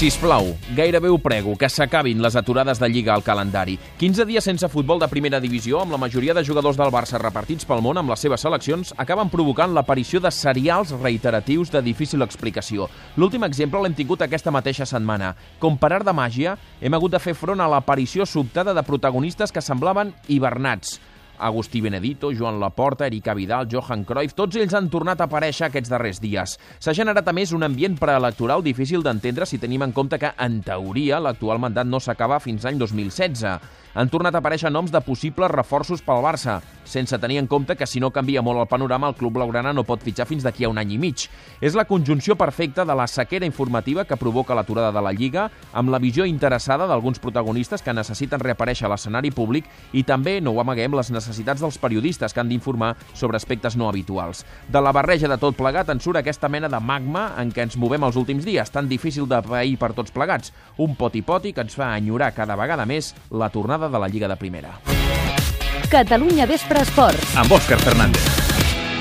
Si us plau, gairebé ho prego, que s'acabin les aturades de Lliga al calendari. 15 dies sense futbol de primera divisió, amb la majoria de jugadors del Barça repartits pel món amb les seves seleccions, acaben provocant l'aparició de serials reiteratius de difícil explicació. L'últim exemple l'hem tingut aquesta mateixa setmana. Com per art de màgia, hem hagut de fer front a l'aparició sobtada de protagonistes que semblaven hibernats. Agustí Benedito, Joan Laporta, Erika Vidal, Johan Cruyff, tots ells han tornat a aparèixer aquests darrers dies. S'ha generat a més un ambient preelectoral difícil d'entendre si tenim en compte que, en teoria, l'actual mandat no s'acaba fins l'any 2016. Han tornat a aparèixer noms de possibles reforços pel Barça, sense tenir en compte que si no canvia molt el panorama, el club blaugrana no pot fitxar fins d'aquí a un any i mig. És la conjunció perfecta de la sequera informativa que provoca l'aturada de la Lliga, amb la visió interessada d'alguns protagonistes que necessiten reaparèixer a l'escenari públic i també, no ho amaguem, les necessitats dels periodistes que han d'informar sobre aspectes no habituals. De la barreja de tot plegat en surt aquesta mena de magma en què ens movem els últims dies, tan difícil de pair per tots plegats. Un poti-poti que ens fa enyorar cada vegada més la tornada de la Lliga de Primera. Catalunya Vespre Esports. Amb Òscar Fernández.